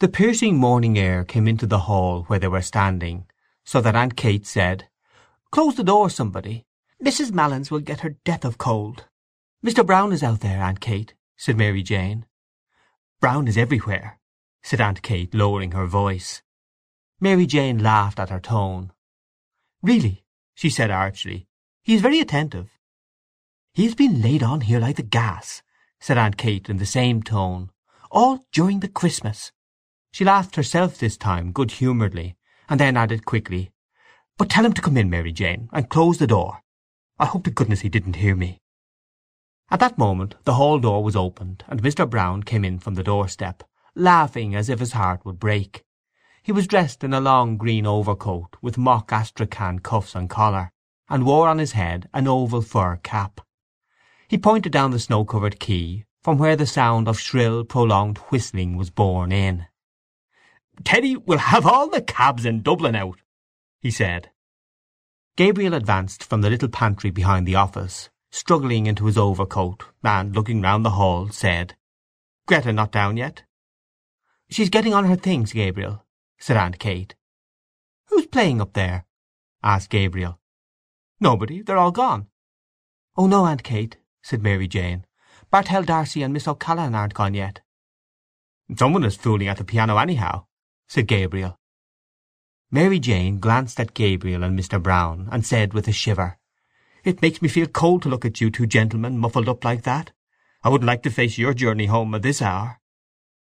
The piercing morning air came into the hall where they were standing, so that Aunt Kate said, "Close the door, somebody. Mrs. Malins will get her death of cold." "Mr. Brown is out there, Aunt Kate," said Mary Jane. "Brown is everywhere," said Aunt Kate, lowering her voice. Mary Jane laughed at her tone. "Really," she said archly, "he is very attentive." "He has been laid on here like the gas," said Aunt Kate in the same tone. "All during the Christmas. She laughed herself this time, good humouredly, and then added quickly, "But tell him to come in, Mary Jane, and close the door. I hope to goodness he didn't hear me." At that moment the hall door was opened, and Mr. Brown came in from the doorstep, laughing as if his heart would break. He was dressed in a long green overcoat, with mock astrakhan cuffs and collar, and wore on his head an oval fur cap. He pointed down the snow-covered quay, from where the sound of shrill prolonged whistling was borne in. "Teddy will have all the cabs in Dublin out," he said. Gabriel advanced from the little pantry behind the office, struggling into his overcoat, and, looking round the hall, said, "Greta not down yet?" "She's getting on her things, Gabriel," said Aunt Kate. "Who's playing up there?" asked Gabriel. "Nobody. They're all gone." "Oh no, Aunt Kate," said Mary Jane. "Bartell D'Arcy and Miss O'Callaghan aren't gone yet." "Some one is fooling at the piano anyhow," said Gabriel. Mary Jane glanced at Gabriel and Mr. Brown, and said with a shiver, "It makes me feel cold to look at you two gentlemen muffled up like that. I wouldn't like to face your journey home at this hour."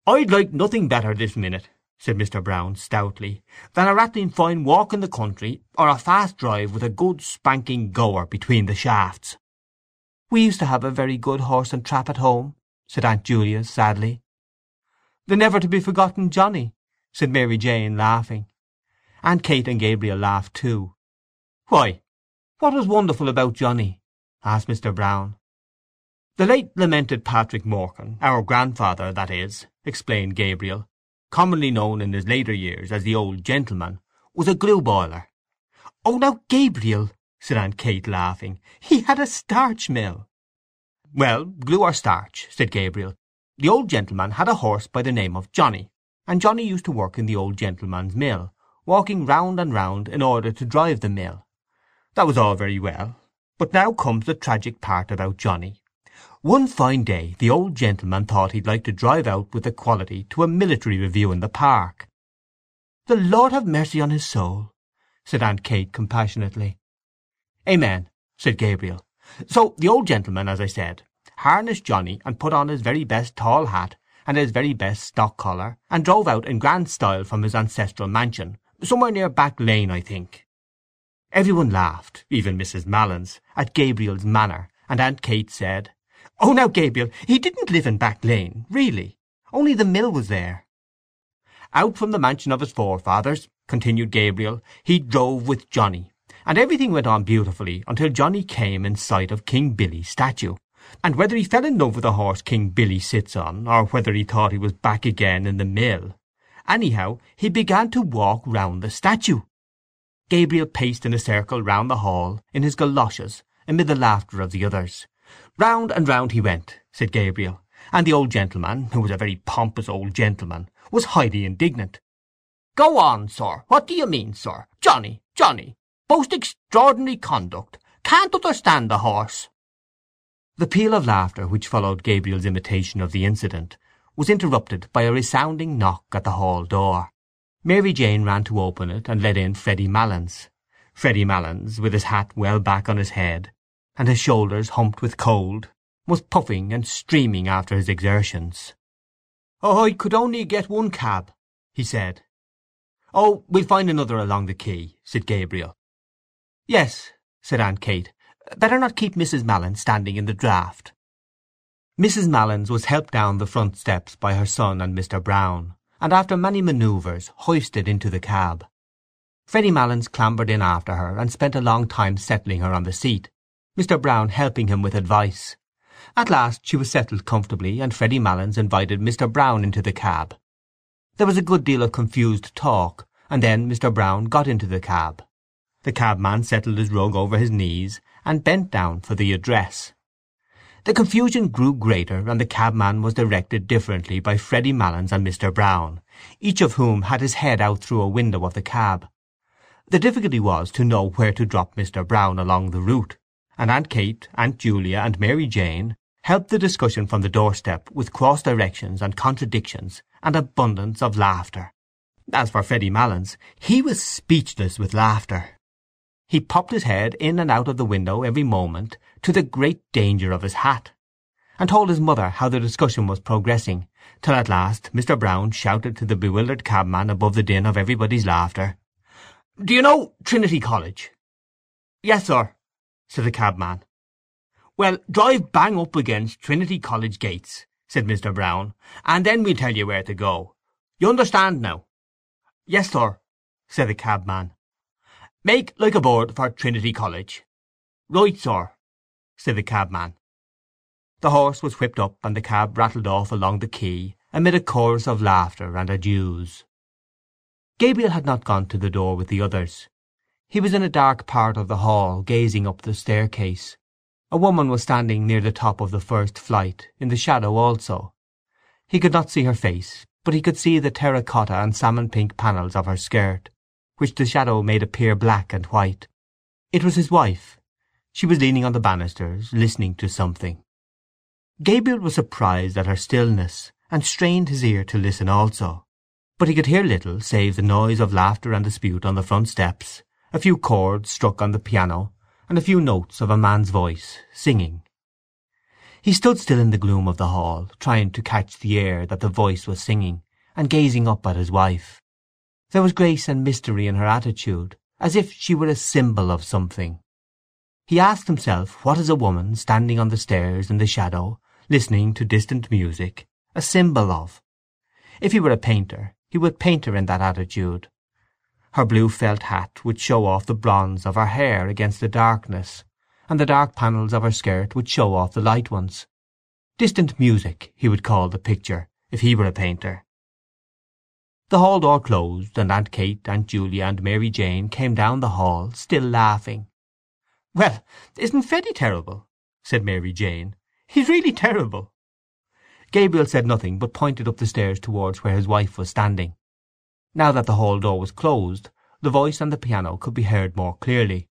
"I'd like nothing better this minute," said Mr. Brown stoutly, "than a rattling fine walk in the country, or a fast drive with a good spanking goer between the shafts." "We used to have a very good horse and trap at home," said Aunt Julia sadly. "The never to be forgotten Johnny!" Said Mary Jane, laughing. Aunt Kate and Gabriel laughed too. "Why, what was wonderful about Johnny?" asked Mr. Brown. "The late lamented Patrick Morkan, our grandfather, that is," explained Gabriel, "commonly known in his later years as the old gentleman, was a glue boiler." "Oh now, Gabriel!" said Aunt Kate, laughing. "He had a starch mill." "Well, glue or starch," said Gabriel, "the old gentleman had a horse by the name of Johnny and Johnny used to work in the old gentleman's mill, walking round and round in order to drive the mill. That was all very well, but now comes the tragic part about Johnny. One fine day the old gentleman thought he'd like to drive out with the quality to a military review in the park. "The Lord have mercy on his soul!" said Aunt Kate compassionately. "Amen," said Gabriel. So the old gentleman, as I said, harnessed Johnny and put on his very best tall hat and his very best stock collar, and drove out in grand style from his ancestral mansion, somewhere near Back Lane, I think. Every one laughed, even Mrs. Malins, at Gabriel's manner, and Aunt Kate said, "Oh now, Gabriel, he didn't live in Back Lane, really. Only the mill was there." Out from the mansion of his forefathers, continued Gabriel, he drove with Johnny, and everything went on beautifully until Johnny came in sight of King Billy's statue and whether he fell in love with the horse King Billy sits on, or whether he thought he was back again in the mill, anyhow he began to walk round the statue. Gabriel paced in a circle round the hall, in his goloshes, amid the laughter of the others. Round and round he went, said Gabriel, and the old gentleman, who was a very pompous old gentleman, was highly indignant. "Go on, sir! What do you mean, sir? Johnny, Johnny! Most extraordinary conduct! Can't understand the horse!" The peal of laughter which followed Gabriel's imitation of the incident was interrupted by a resounding knock at the hall door. Mary Jane ran to open it and let in Freddy Malins. Freddy Malins, with his hat well back on his head, and his shoulders humped with cold, was puffing and streaming after his exertions. "Oh, I could only get one cab," he said. "Oh, we'll find another along the quay," said Gabriel. "Yes," said Aunt Kate. Better not keep Mrs. Malins standing in the draught." Mrs. Malins was helped down the front steps by her son and Mr. Brown, and after many manoeuvres hoisted into the cab. Freddy Malins clambered in after her, and spent a long time settling her on the seat, Mr. Brown helping him with advice. At last she was settled comfortably, and Freddy Malins invited Mr. Brown into the cab. There was a good deal of confused talk, and then Mr. Brown got into the cab. The cabman settled his rug over his knees, and bent down for the address. The confusion grew greater, and the cabman was directed differently by Freddy Malins and Mr. Brown, each of whom had his head out through a window of the cab. The difficulty was to know where to drop Mr. Brown along the route, and Aunt Kate, Aunt Julia, and Mary Jane helped the discussion from the doorstep with cross directions and contradictions and abundance of laughter. As for Freddy Malins, he was speechless with laughter. He popped his head in and out of the window every moment, to the great danger of his hat, and told his mother how the discussion was progressing, till at last Mr. Brown shouted to the bewildered cabman above the din of everybody's laughter, "Do you know Trinity College?" "Yes, sir," said the cabman. "Well, drive bang up against Trinity College gates," said Mr. Brown, "and then we'll tell you where to go. You understand now?" "Yes, sir," said the cabman. "Make like a board for Trinity College." "Right, sir," said the cabman. The horse was whipped up, and the cab rattled off along the quay amid a chorus of laughter and adieus. Gabriel had not gone to the door with the others. He was in a dark part of the hall, gazing up the staircase. A woman was standing near the top of the first flight, in the shadow also. He could not see her face, but he could see the terra cotta and salmon pink panels of her skirt which the shadow made appear black and white. It was his wife. She was leaning on the banisters, listening to something. Gabriel was surprised at her stillness, and strained his ear to listen also. But he could hear little save the noise of laughter and dispute on the front steps, a few chords struck on the piano, and a few notes of a man's voice, singing. He stood still in the gloom of the hall, trying to catch the air that the voice was singing, and gazing up at his wife. There was grace and mystery in her attitude, as if she were a symbol of something. He asked himself what is a woman standing on the stairs in the shadow, listening to distant music, a symbol of? If he were a painter he would paint her in that attitude. Her blue felt hat would show off the bronze of her hair against the darkness, and the dark panels of her skirt would show off the light ones. Distant music, he would call the picture, if he were a painter. The hall door closed, and Aunt Kate, Aunt Julia, and Mary Jane came down the hall, still laughing. "Well, isn't Freddy terrible?" said Mary Jane. "He's really terrible." Gabriel said nothing, but pointed up the stairs towards where his wife was standing. Now that the hall door was closed, the voice and the piano could be heard more clearly.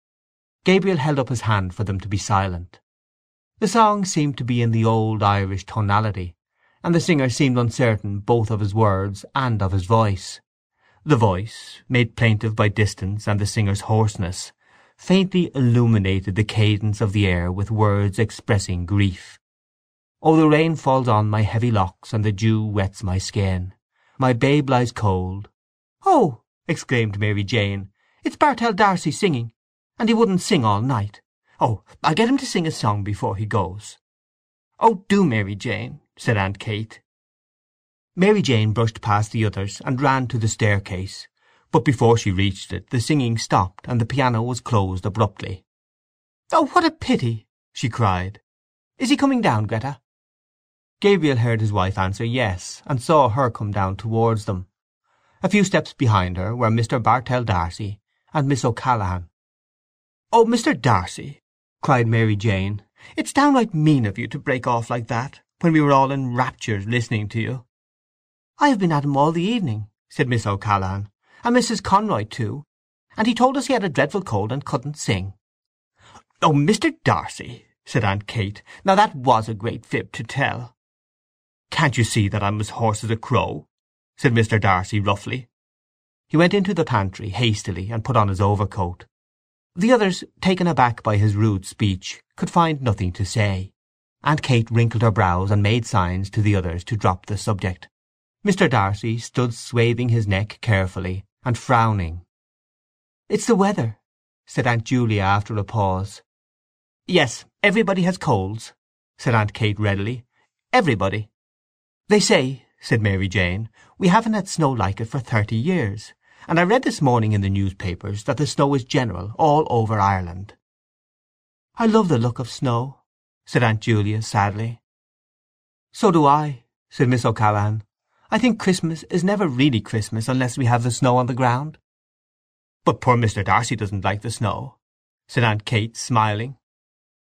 Gabriel held up his hand for them to be silent. The song seemed to be in the old Irish tonality, and the singer seemed uncertain both of his words and of his voice. The voice, made plaintive by distance and the singer's hoarseness, faintly illuminated the cadence of the air with words expressing grief. Oh, the rain falls on my heavy locks, and the dew wets my skin. My babe lies cold. Oh! exclaimed Mary Jane, it's Bartell D'Arcy singing, and he wouldn't sing all night. Oh, I'll get him to sing a song before he goes. Oh, do, Mary Jane, said Aunt Kate. Mary Jane brushed past the others and ran to the staircase, but before she reached it the singing stopped and the piano was closed abruptly. "Oh, what a pity!" she cried. "Is he coming down, Greta?" Gabriel heard his wife answer yes, and saw her come down towards them. A few steps behind her were Mr. Bartell D'Arcy and Miss O'Callaghan. "Oh, Mr. D'Arcy," cried Mary Jane, "it's downright mean of you to break off like that when we were all in raptures listening to you." "I have been at him all the evening," said Miss O'Callaghan, "and Mrs. Conroy too, and he told us he had a dreadful cold and couldn't sing." "Oh, Mr. D'Arcy," said Aunt Kate, "now that was a great fib to tell." "Can't you see that I'm as hoarse as a crow?" said Mr. D'Arcy roughly. He went into the pantry hastily and put on his overcoat. The others, taken aback by his rude speech, could find nothing to say. Aunt Kate wrinkled her brows and made signs to the others to drop the subject. Mr. D'Arcy stood swathing his neck carefully, and frowning. "It's the weather," said Aunt Julia after a pause. "Yes, everybody has colds," said Aunt Kate readily. "Everybody." "They say," said Mary Jane, "we haven't had snow like it for thirty years, and I read this morning in the newspapers that the snow is general all over Ireland." "I love the look of snow," said Aunt Julia sadly. "So do I," said Miss O'Callaghan. "I think Christmas is never really Christmas unless we have the snow on the ground." "But poor Mr. D'Arcy doesn't like the snow," said Aunt Kate, smiling.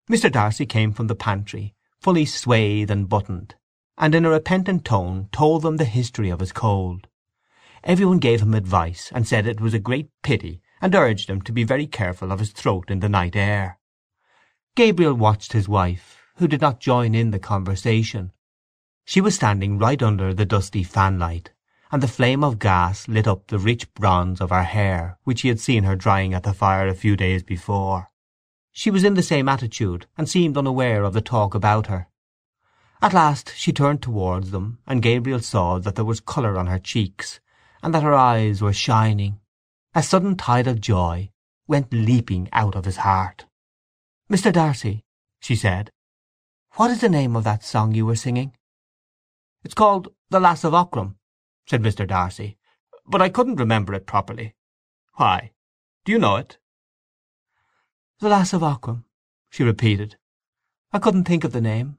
Mr. D'Arcy came from the pantry, fully swathed and buttoned, and in a repentant tone told them the history of his cold. Every one gave him advice, and said it was a great pity, and urged him to be very careful of his throat in the night air. Gabriel watched his wife, who did not join in the conversation. She was standing right under the dusty fanlight, and the flame of gas lit up the rich bronze of her hair which he had seen her drying at the fire a few days before. She was in the same attitude, and seemed unaware of the talk about her. At last she turned towards them, and Gabriel saw that there was colour on her cheeks, and that her eyes were shining. A sudden tide of joy went leaping out of his heart. "Mr. D'Arcy," she said, "what is the name of that song you were singing?" "It's called The Lass of Aughrim," said Mr. D'Arcy, "but I couldn't remember it properly. Why? Do you know it?" "The Lass of Aughrim," she repeated. "I couldn't think of the name."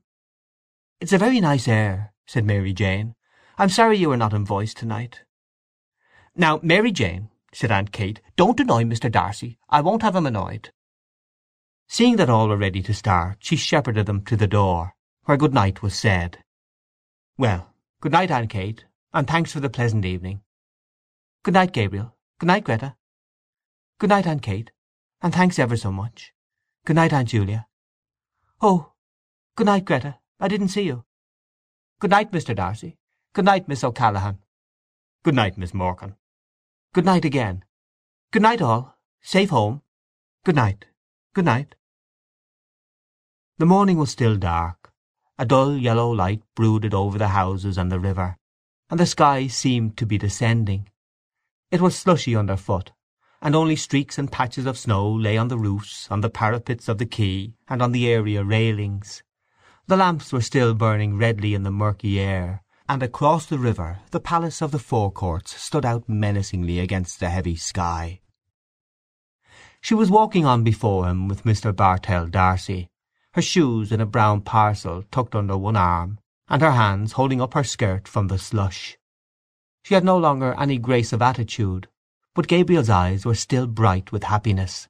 "It's a very nice air," said Mary Jane. "I'm sorry you are not in voice to night." "Now, Mary Jane," said Aunt Kate, "don't annoy Mr. D'Arcy. I won't have him annoyed." Seeing that all were ready to start she shepherded them to the door, where good night was said. "Well, good night, Aunt Kate, and thanks for the pleasant evening." "Good night, Gabriel. Good night, Greta." "Good night, Aunt Kate, and thanks ever so much. Good night, Aunt Julia." "Oh, good night, Greta. I didn't see you." "Good night, Mr. D'Arcy. Good night, Miss O'Callaghan." "Good night, Miss Morkan." "Good night again. Good night all. Safe home. Good night. Good night." The morning was still dark. A dull yellow light brooded over the houses and the river, and the sky seemed to be descending. It was slushy underfoot, and only streaks and patches of snow lay on the roofs, on the parapets of the quay, and on the area railings. The lamps were still burning redly in the murky air, and across the river the palace of the Four Courts stood out menacingly against the heavy sky. She was walking on before him with Mr. Bartell D'Arcy, her shoes in a brown parcel tucked under one arm, and her hands holding up her skirt from the slush. She had no longer any grace of attitude, but Gabriel's eyes were still bright with happiness.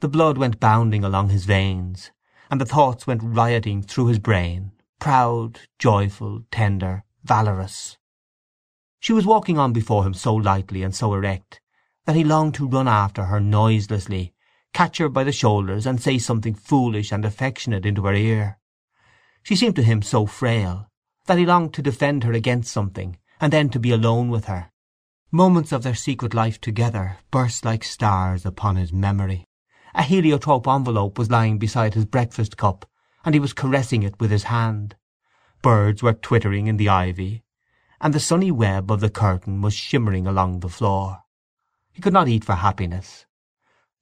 The blood went bounding along his veins, and the thoughts went rioting through his brain, proud, joyful, tender, valorous. She was walking on before him so lightly and so erect that he longed to run after her noiselessly catch her by the shoulders and say something foolish and affectionate into her ear. She seemed to him so frail that he longed to defend her against something, and then to be alone with her. Moments of their secret life together burst like stars upon his memory. A heliotrope envelope was lying beside his breakfast cup, and he was caressing it with his hand. Birds were twittering in the ivy, and the sunny web of the curtain was shimmering along the floor. He could not eat for happiness.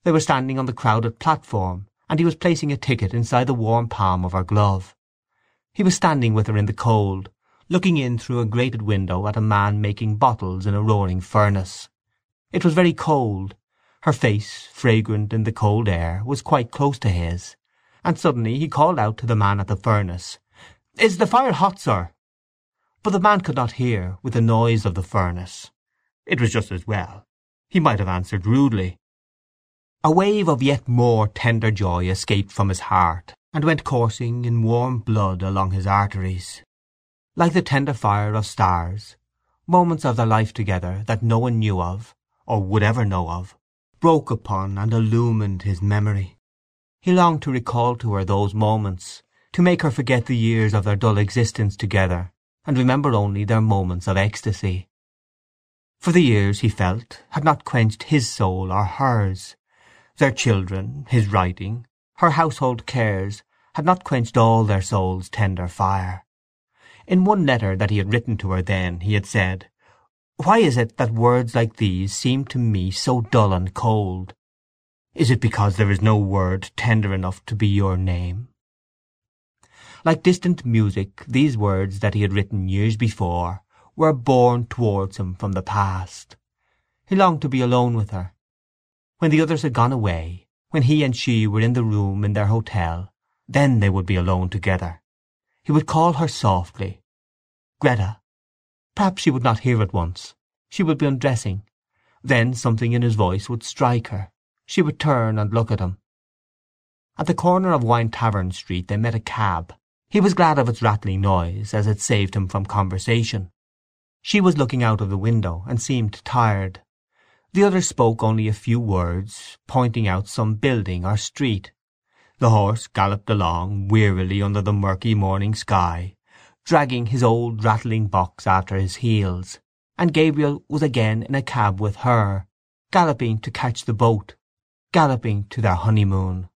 They were standing on the crowded platform, and he was placing a ticket inside the warm palm of her glove. He was standing with her in the cold, looking in through a grated window at a man making bottles in a roaring furnace. It was very cold. Her face, fragrant in the cold air, was quite close to his, and suddenly he called out to the man at the furnace, "Is the fire hot, sir?" But the man could not hear, with the noise of the furnace. It was just as well. He might have answered rudely. A wave of yet more tender joy escaped from his heart, and went coursing in warm blood along his arteries. Like the tender fire of stars, moments of their life together that no one knew of, or would ever know of, broke upon and illumined his memory. He longed to recall to her those moments, to make her forget the years of their dull existence together, and remember only their moments of ecstasy. For the years, he felt, had not quenched his soul or hers, their children, his writing, her household cares had not quenched all their souls' tender fire. In one letter that he had written to her then he had said, "Why is it that words like these seem to me so dull and cold? Is it because there is no word tender enough to be your name?" Like distant music these words that he had written years before were borne towards him from the past. He longed to be alone with her, when the others had gone away, when he and she were in the room in their hotel, then they would be alone together. He would call her softly. Greta. Perhaps she would not hear at once. She would be undressing. Then something in his voice would strike her. She would turn and look at him. At the corner of Wine Tavern Street they met a cab, He was glad of its rattling noise, as it saved him from conversation. She was looking out of the window, and seemed tired. The others spoke only a few words, pointing out some building or street. The horse galloped along wearily under the murky morning sky, dragging his old rattling box after his heels, and Gabriel was again in a cab with her, galloping to catch the boat, galloping to their honeymoon.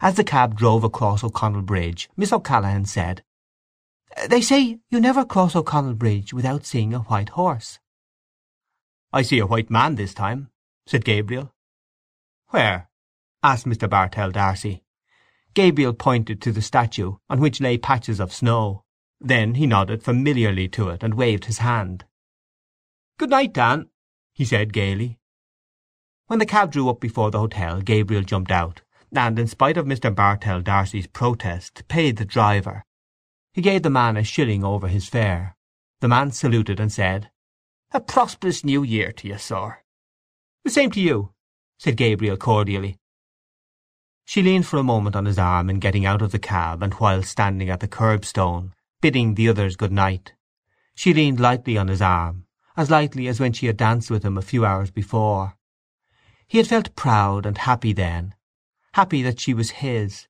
As the cab drove across O'Connell Bridge Miss O'Callaghan said, "They say you never cross O'Connell Bridge without seeing a white horse." "I see a white man this time," said Gabriel. "Where?" asked Mr. Bartell D'Arcy. Gabriel pointed to the statue, on which lay patches of snow. Then he nodded familiarly to it, and waved his hand. "Good night, Dan," he said gaily. When the cab drew up before the hotel Gabriel jumped out and, in spite of Mr. Bartell D'Arcy's protest, paid the driver. He gave the man a shilling over his fare. The man saluted and said, "A prosperous new year to you, sir." "The same to you," said Gabriel cordially. She leaned for a moment on his arm in getting out of the cab and while standing at the curbstone, bidding the others good night. She leaned lightly on his arm, as lightly as when she had danced with him a few hours before. He had felt proud and happy then, happy that she was his,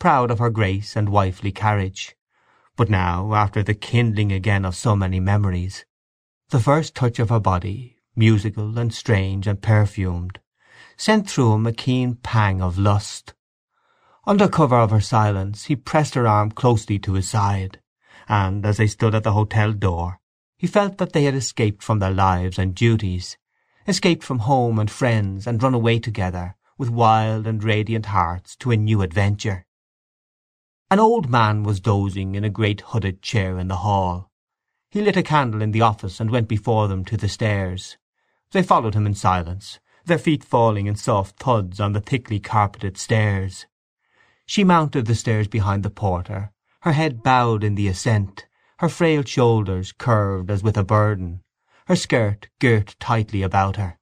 proud of her grace and wifely carriage. But now, after the kindling again of so many memories, the first touch of her body, musical and strange and perfumed, sent through him a keen pang of lust. Under cover of her silence he pressed her arm closely to his side, and, as they stood at the hotel door, he felt that they had escaped from their lives and duties, escaped from home and friends, and run away together, with wild and radiant hearts, to a new adventure. An old man was dozing in a great hooded chair in the hall. He lit a candle in the office and went before them to the stairs. They followed him in silence, their feet falling in soft thuds on the thickly carpeted stairs. She mounted the stairs behind the porter, her head bowed in the ascent, her frail shoulders curved as with a burden, her skirt girt tightly about her.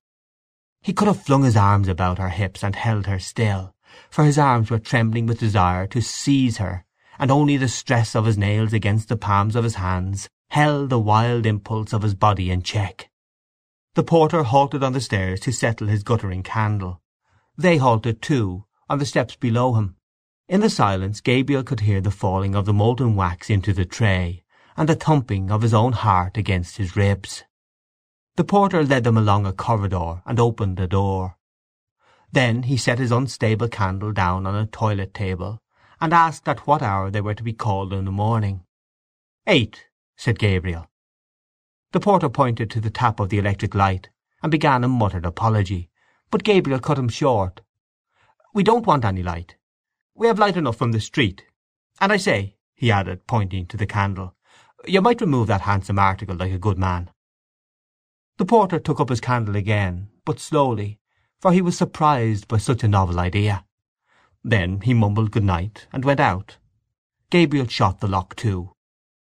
He could have flung his arms about her hips and held her still, for his arms were trembling with desire to seize her, and only the stress of his nails against the palms of his hands held the wild impulse of his body in check. The porter halted on the stairs to settle his guttering candle. They halted too, on the steps below him. In the silence Gabriel could hear the falling of the molten wax into the tray, and the thumping of his own heart against his ribs. The porter led them along a corridor and opened a door. Then he set his unstable candle down on a toilet table, and asked at what hour they were to be called in the morning. "Eight," said Gabriel. The porter pointed to the tap of the electric light, and began a muttered apology, but Gabriel cut him short. "We don't want any light. We have light enough from the street. And I say," he added, pointing to the candle, "you might remove that handsome article like a good man." The porter took up his candle again, but slowly, for he was surprised by such a novel idea. Then he mumbled good night and went out. Gabriel shot the lock to.